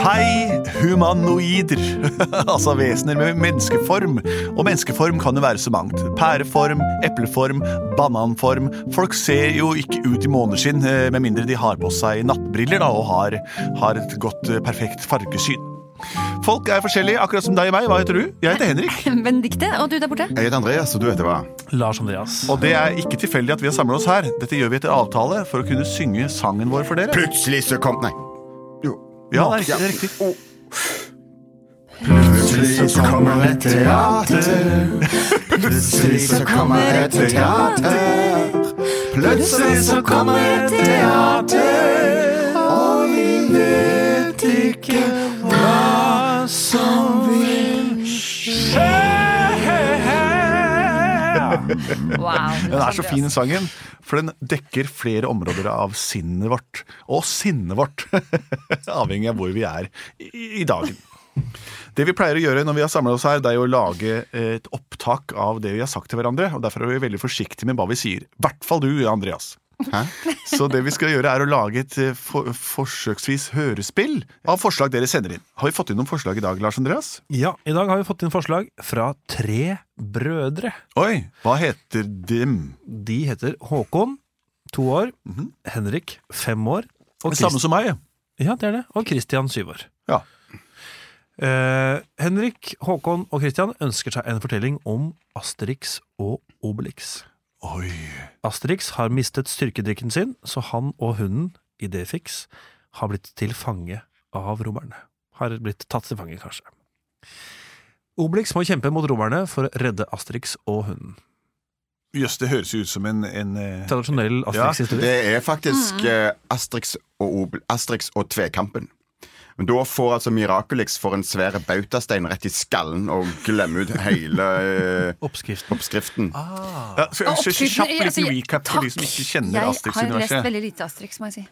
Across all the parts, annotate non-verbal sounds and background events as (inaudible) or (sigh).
Hei, humanoider! (laughs) altså vesener med menneskeform. Og menneskeform kan jo være så mangt. Pæreform, epleform, bananform. Folk ser jo ikke ut i måneskinn eh, med mindre de har på seg nattbriller da, og har, har et godt, eh, perfekt fargesyn. Folk er forskjellige, akkurat som deg og meg. Hva heter du? Jeg heter Henrik. (laughs) Benedikte, og du der borte? Jeg heter Andreas, og du heter hva? Lars Andreas. Og det er ikke tilfeldig at vi har samlet oss her. Dette gjør vi etter avtale for å kunne synge sangen vår for dere. Plutselig så kom Nei. Ja, det er riktig. Det er riktig. Plutselig så kommer et teater. Plutselig så kommer et teater. Plutselig så kommer et teater. Og vi vet ikke hva som vil Wow. (laughs) Den er så fin, sangen, for den dekker flere områder av sinnet vårt. Og sinnet vårt, (laughs) avhengig av hvor vi er i, dagen. Det vi pleier å gjøre når vi har samlet oss her, det er å lage et opptak av det vi har sagt til hverandre. og Derfor er vi veldig forsiktige med hva vi sier. I hvert fall du, Andreas. Hæ? Så det vi skal gjøre, er å lage et eh, for, forsøksvis hørespill av forslag dere sender inn. Har vi fått inn noen forslag i dag, Lars Andreas? Ja, i dag har vi fått inn forslag fra tre brødre. Oi, hva heter dem? De heter Håkon, to år, Henrik, fem år, og samme som meg. ja, det er det, og Christian, syv år. Ja. Eh, Henrik, Håkon og Christian ønsker seg en fortelling om Asterix og Obelix. Oi. Asterix har mistet styrkedrikken sin, så han og hunden, Idéfix, har blitt til fange av romerne. Har blitt tatt til fange, kanskje. Obelix må kjempe mot romerne for å redde Asterix og hunden. Jøss, det høres jo ut som en, en eh, Tradisjonell Asterix-historie. Det er faktisk mm. Asterix og, Obel, Asterix og Tvekampen. Men da får altså Miraculix for en svær bautastein rett i skallen og glemmer ut hele oppskriften. Oppskriften. Ah. ja, så, så, så, kjapp altså, liten recap for de som ikke kjenner Jeg har lest veldig lite Asterix, må jeg si.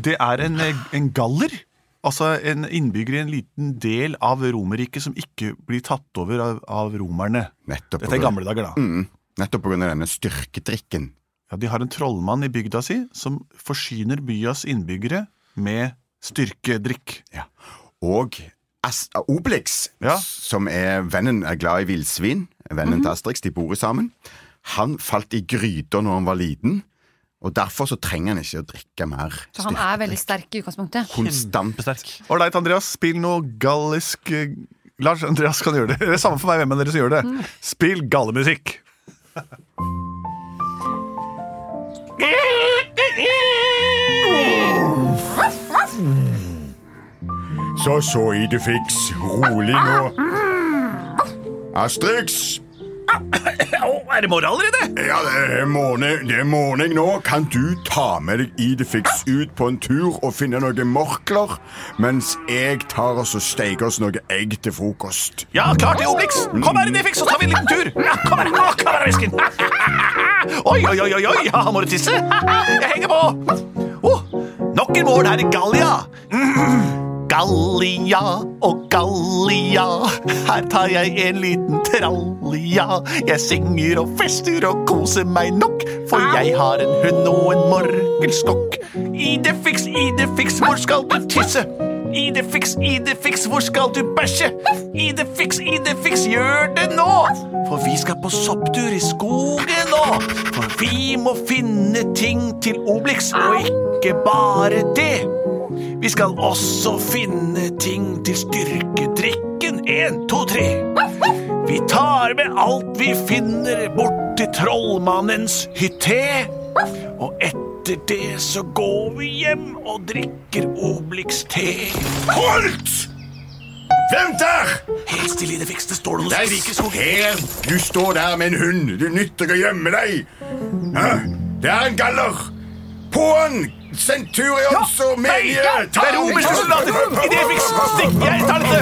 Det er en, eh, en galler. Altså en innbygger i en liten del av Romerriket som ikke blir tatt over av, av romerne. Nettopp Dette er gamle dager, da. Mm, nettopp av denne styrkedrikken. Ja, de har en trollmann i bygda si som forsyner byas innbyggere med styrkedrikk. Ja. Og As Obelix, Ja. som er vennen er glad i villsvin, vennen til Asterix, de bor sammen, han falt i gryta når han var liten, og derfor så trenger han ikke å drikke mer Så han er veldig sterk i utgangspunktet. Konstant. Kjempesterk. Ålreit, Andreas. Spill noe gallisk eh, Lars Andreas kan gjøre det. Det er samme for meg hvem av dere som gjør det. Spill gallemusikk. (laughs) Så så Idefix, rolig nå. Asterix! er det morgen allerede? Ja, det er morgen, det er morgen nå. Kan du ta med deg Idefix ut på en tur og finne noen morkler, mens jeg tar oss og steiker oss noe egg til frokost? Ja, klart det, Obelix. Kom her, Idefix, så tar vi en liten tur. Ja, kom her, Å, kom her, visken. (laughs) Oi, oi, oi, oi. Ja, må du tisse? (laughs) Jeg henger på. Oh, nok en morgen her i Gallia. Mm. Gallia og Gallia, her tar jeg en liten trallia. Jeg synger og fester og koser meg nok, for jeg har en hund og en morgelskokk. Idefix, Idefix, hvor skal du tisse? Idefix, Idefix, hvor skal du bæsje? Idefix, Idefix, gjør det nå! For vi skal på sopptur i skogen nå. For vi må finne ting til Obelix, og ikke bare det. Vi skal også finne ting til styrkedrikken. En, to, tre. Vi tar med alt vi finner bort til trollmannens hytte. Og etter det så går vi hjem og drikker Obelix-te. Holdt! Vent der! Helt stille i det fikste står det noe Nei, skrik i her! Du står der med en hund. Du nytter ikke å gjemme deg. Det er en galler. På han! Centurions og menige! Det er romerske soldater! Stikk! Jeg tar dette!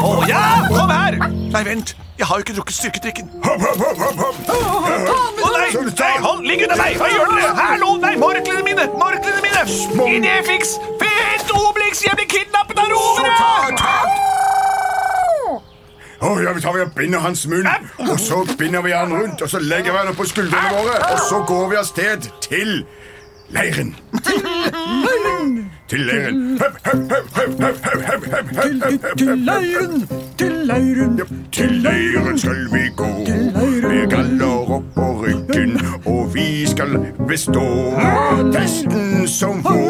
Å ja, kom her! Nei, vent. Jeg har jo ikke drukket styrkedrikken. Å nei! nei hold, Ligg unna meg! Hva gjør dere? Hallo! Nei, morklene mine! Morklene mine! Idefix, Fint Obelix! Jeg blir kidnappet av romere! Oh, ja, vi tar vi og binder hans munn, og så binder vi han rundt, og så legger vi han opp på skuldrene våre, og så går vi av sted til leiren. Til leiren. Til leiren. Til leiren. Til leiren skal vi gå. Med galler opp på ryggen, og vi skal bestå. Testen som får.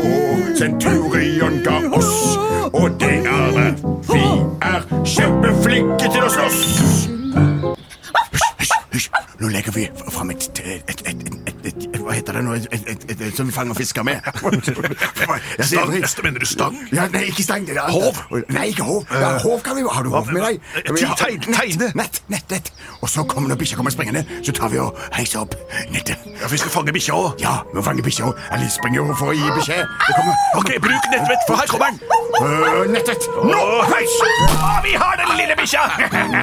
Hva det nå? Et, et, et, et, som vi fanger fisker med. (laughs) (laughs) stang? Neste? Mener du stang? ja, nei, ikke stang. Det er Hov? Nei, ikke hov. Ja, hov kan vi jo. Har du hov med deg? Eh, tegne. Nett, nett, nett. Og så kommer når bikkja kommer springende, så tar vi og heiser opp nettet. Ja, Vi skal fange bikkja òg. Ja, vi må fange bikkja. Eller springer jo for å gi beskjed. Det kommer Ok, bruk nettvett, for her kommer den. Uh, nettet. Nå, heis! Ah, vi har den lille bikkja!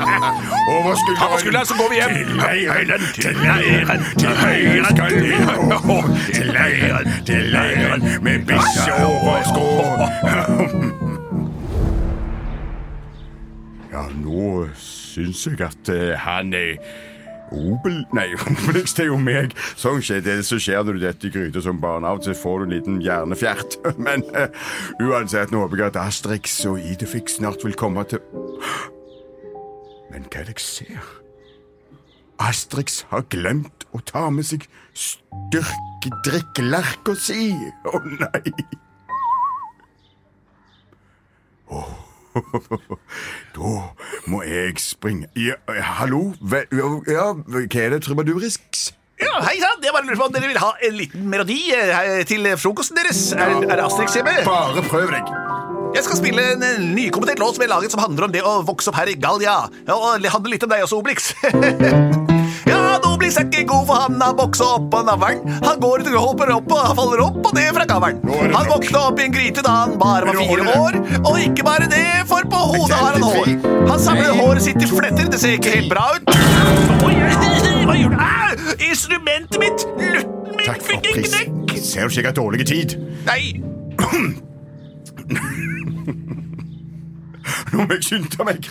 (laughs) Over skulderen. Ta på skulderen, så går vi hjem. Til leiren, til leiren, til høyre skal vi gå. Til leiren, til leiren, med bikkje over sko. Ja, nå syns jeg at eh, han er Obel... Nei, (laughs) Obelix, det er jo meg. Sånn skjer det så skjer du detter i gryta som barn. Av og til får du en liten hjernefjert. (laughs) Men uh, uansett, nå håper jeg at Asterix og Idefix snart vil komme til Men hva er det jeg ser? Asterix har glemt å ta med seg styrkedrikkelerka si. Å nei! Oh. (laughs) Da må jeg springe ja, Hallo? Hva, ja, hva er det trubadurisk? Ja, Hei sann, jeg bare lurer på om dere vil ha en liten melodi eh, til frokosten deres. Er, er det Asterix hjemme? Bare prøv deg. Jeg skal spille en eh, nykommentert låt som er laget som handler om det å vokse opp her i Gallia. Og det handler litt om deg også, Obelix. (laughs) er ikke god for han har boksa opp på navlen. Han går og hopper opp og faller opp og ned fra kavlen. Han våkna opp i en gryte da han bare var fire år. Og ikke bare det, for på hodet har han hår. Han samler håret sitt i fletter, det ser ikke helt bra ut. Hva gjør du? Instrumentet mitt! Lutten min fikk en knekk. Ser du har dårlig tid? Nei, Nå må jeg skynde meg.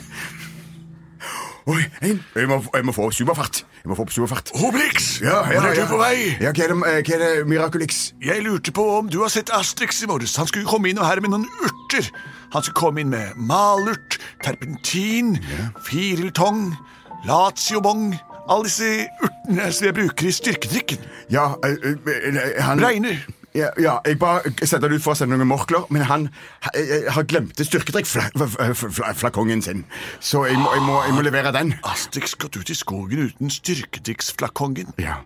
Oi, en. Jeg må, jeg må få superfart. Jeg må få på superfart. Obelix, Ja, ja, hvor er ja. du på vei? Ja, hva er det, eh, hva er det Miraculix? Jeg lurte på om du har sett Asterix i morges. Han skulle komme inn og her med noen urter. Han skulle komme inn med malurt, terpentin, firiltong, latiobong Alle disse urtene som jeg bruker i styrkedrikken. Ja, øh, øh, han Regner. Ja, ja, jeg bare setter det ut for å sende noen morkler, men han ha- eh, har glemt styrkedrikkflakongen sin. Så jeg må, jeg, må, jeg må levere den. Asterix gått ut i skogen uten styrkedrikksflakongen. Ja,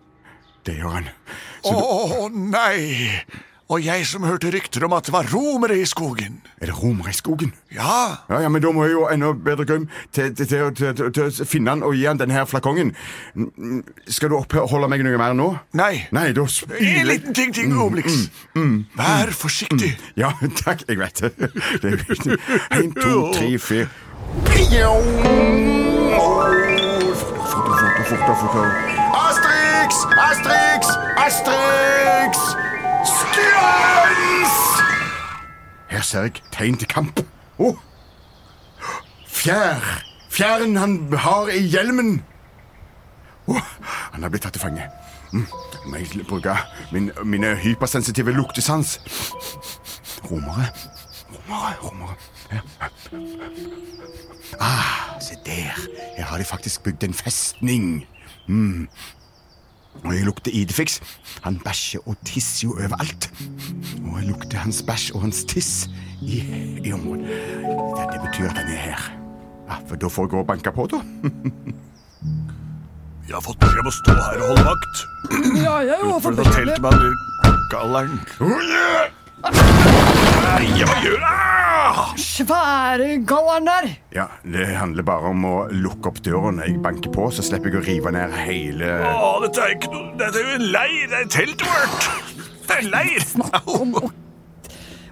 det gjør han. Å nei! Og jeg som hørte rykter om at det var romere i skogen. Er det romere i skogen? Ja, Ja, ja, men da må jeg jo enda bedre grunn til, til, til, til, å finne han og gi han denne her flakongen. Mm, Skal du oppholde meg noe mer nå? nei. Nei, da En liten ting til, Obelix. Vær forsiktig. Ja, takk. Jeg vet det. det er viktig. En, to, tre, fire fortere, fortere, fortere. Asterix! Asterix! Asterix! Stjøns! Her ser jeg tegn til kamp. Oh. Fjær. Fjæren han har i hjelmen. Oh. han har blitt tatt til fange. Mm. Må jeg bruke min, mine hypersensitive luktesans. Romere. Romere, romere. Ja. Ah, se der. Her har de faktisk bygd en festning. Mm. Og jeg lukter Idefix. Han bæsjer og tisser jo overalt. Og jeg lukter hans bæsj og hans tiss i, i området. Dette det betyr at han er her. Ja, for da får jeg gå og banke på, da. Jeg har fått beskjed om å stå her og holde vakt. Ja, jeg har fått beskjed om det. man galleren. Nei, hva gjør du? Svære gallaen der. Ja, Det handler bare om å lukke opp døra når jeg banker på, så slipper jeg å rive ned hele Å, dette er ikke noe Dette er jo en leir. Det er teltet vårt. Det er leir. leir. Om å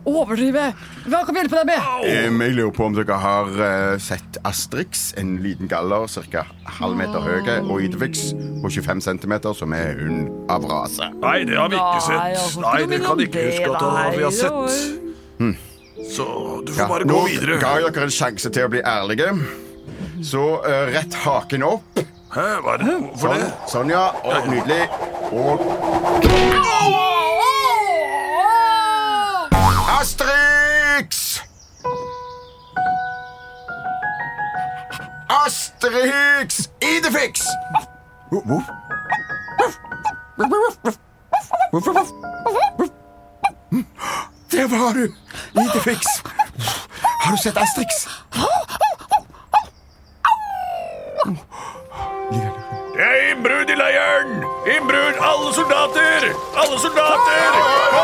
overdrive. Hva kan vi hjelpe deg med? Jeg lurer på om dere har eh, sett Asterix, en liten galler ca. halv meter høy, og Idefix på 25 cm, som er hund av rase. Nei, det har vi ikke Nei, sett. altså, Nei, det kan vi ikke huske at vi har det sett. Så du får Ja, bare nå gå videre. ga jeg dere en sjanse til å bli ærlige. Så uh, rett haken opp. Hæ, hva er det for Sånn, det? sånn ja. Og nydelig. Og Asterix! Asterix! Idefix! Der var du! Idefix. Har du sett Asterix? Det er innbrudd i leiren! Innbrudd! Alle soldater! Alle soldater!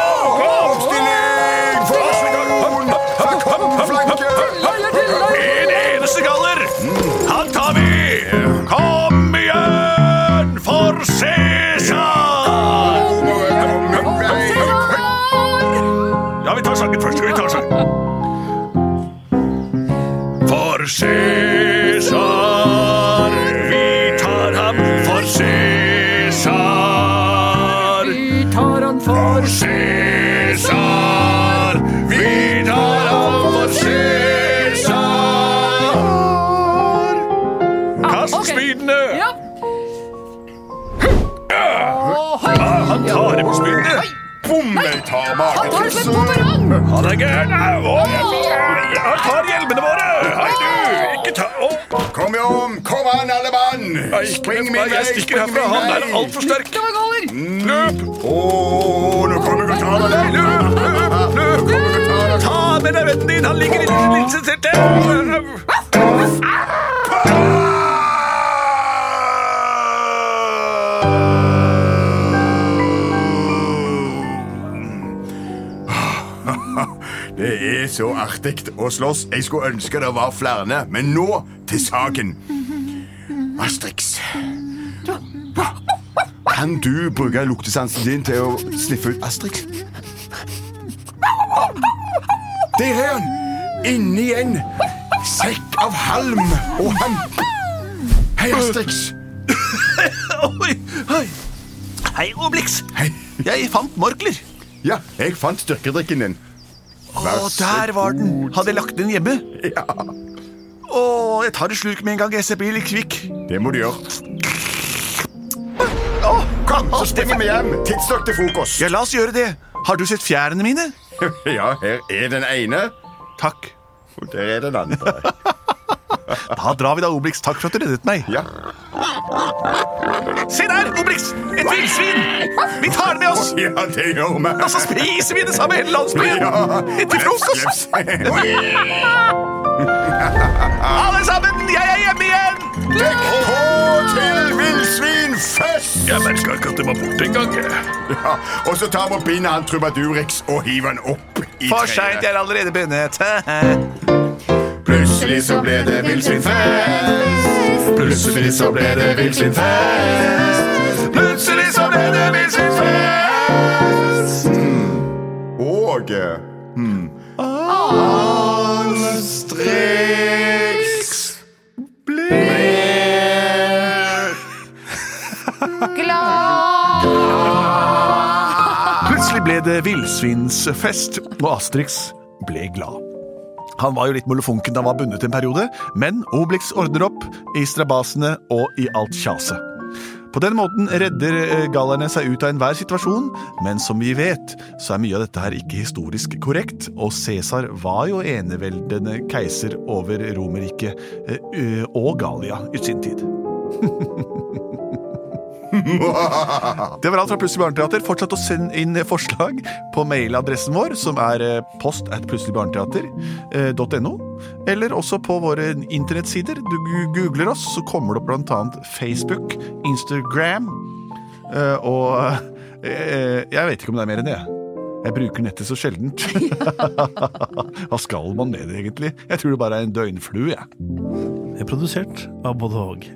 Han på spillet. spydene. Bom, jeg tar Han tar det magefiksen. som! Han er gæren. Han tar hjelmene våre. Hei, du. Ikke ta opp! Kom om, kom an, alle mann! Spring min vei, Jeg stikker herfra. Han er altfor sterk. Galler! Løp! Å, nå kommer tar deg! Løp! Løp! Løp! Ta med deg vennen din. Han ligger i linseteltet. Er så artig å slåss. Jeg skulle ønske det var flere, men nå til saken. Asterix. Kan du bruke luktesansen din til å sniffe ut Asterix? Der er han! Inni en sekk av halm og han Hei, Asterix. Oi, oi. Hei, Obelix. Jeg fant morkler. Ja, jeg fant styrkedrikken din. Å, der var den. Hadde jeg lagt den hjemme? Ja, Å, jeg tar en slurk med en gang. Jeg blir litt kvikk. det må du gjøre. Å, Kom, så springer vi hjem. Tidsnok til frokost. Ja, la oss gjøre det. Har du sett fjærene mine? (laughs) Ja, her er den ene, Takk. og der er den andre. (laughs) Da drar vi da, Obelix. Takk for at du reddet meg. Ja. Se der, Obelix! Et villsvin! Vi tar det med oss, Ja, det gjør vi. og så spiser vi det samme hele landsbyen! Ja. Til frokost! Alle sammen, jeg er hjemme igjen! Dekk på til villsvinfest! Ja, men skal ikke at det var borte engang. Ja, og så tar vi og binder han Trubadurix og hiver han opp i treet. For seint, jeg har er allerede bundet. Plutselig så ble det villsvinfest. Plutselig så ble det villsvinfest. Plutselig så ble det villsvinfest! Og hmm. Blir ble Plutselig ble det villsvinsfest, og Astrix ble glad. Han var jo litt molefonken da han var bundet en periode, men Obelix ordner opp i strabasene og i alt kjaset. På den måten redder eh, gallerne seg ut av enhver situasjon, men som vi vet, så er mye av dette her ikke historisk korrekt, og Cæsar var jo eneveldende keiser over Romerriket eh, og Gallia i sin tid. (laughs) (laughs) Det var alt fra Plutselig barneteater. Fortsett å sende inn forslag på mailadressen vår, som er eh, post at plutseligbarneteater.no. Eller også på våre internettsider. Du googler oss, så kommer det opp annet Facebook, Instagram eh, og eh, Jeg vet ikke om det er mer enn det. Jeg bruker nettet så sjeldent. (laughs) Hva skal man med det, egentlig? Jeg tror det bare er en døgnflue. jeg. Er produsert av både og.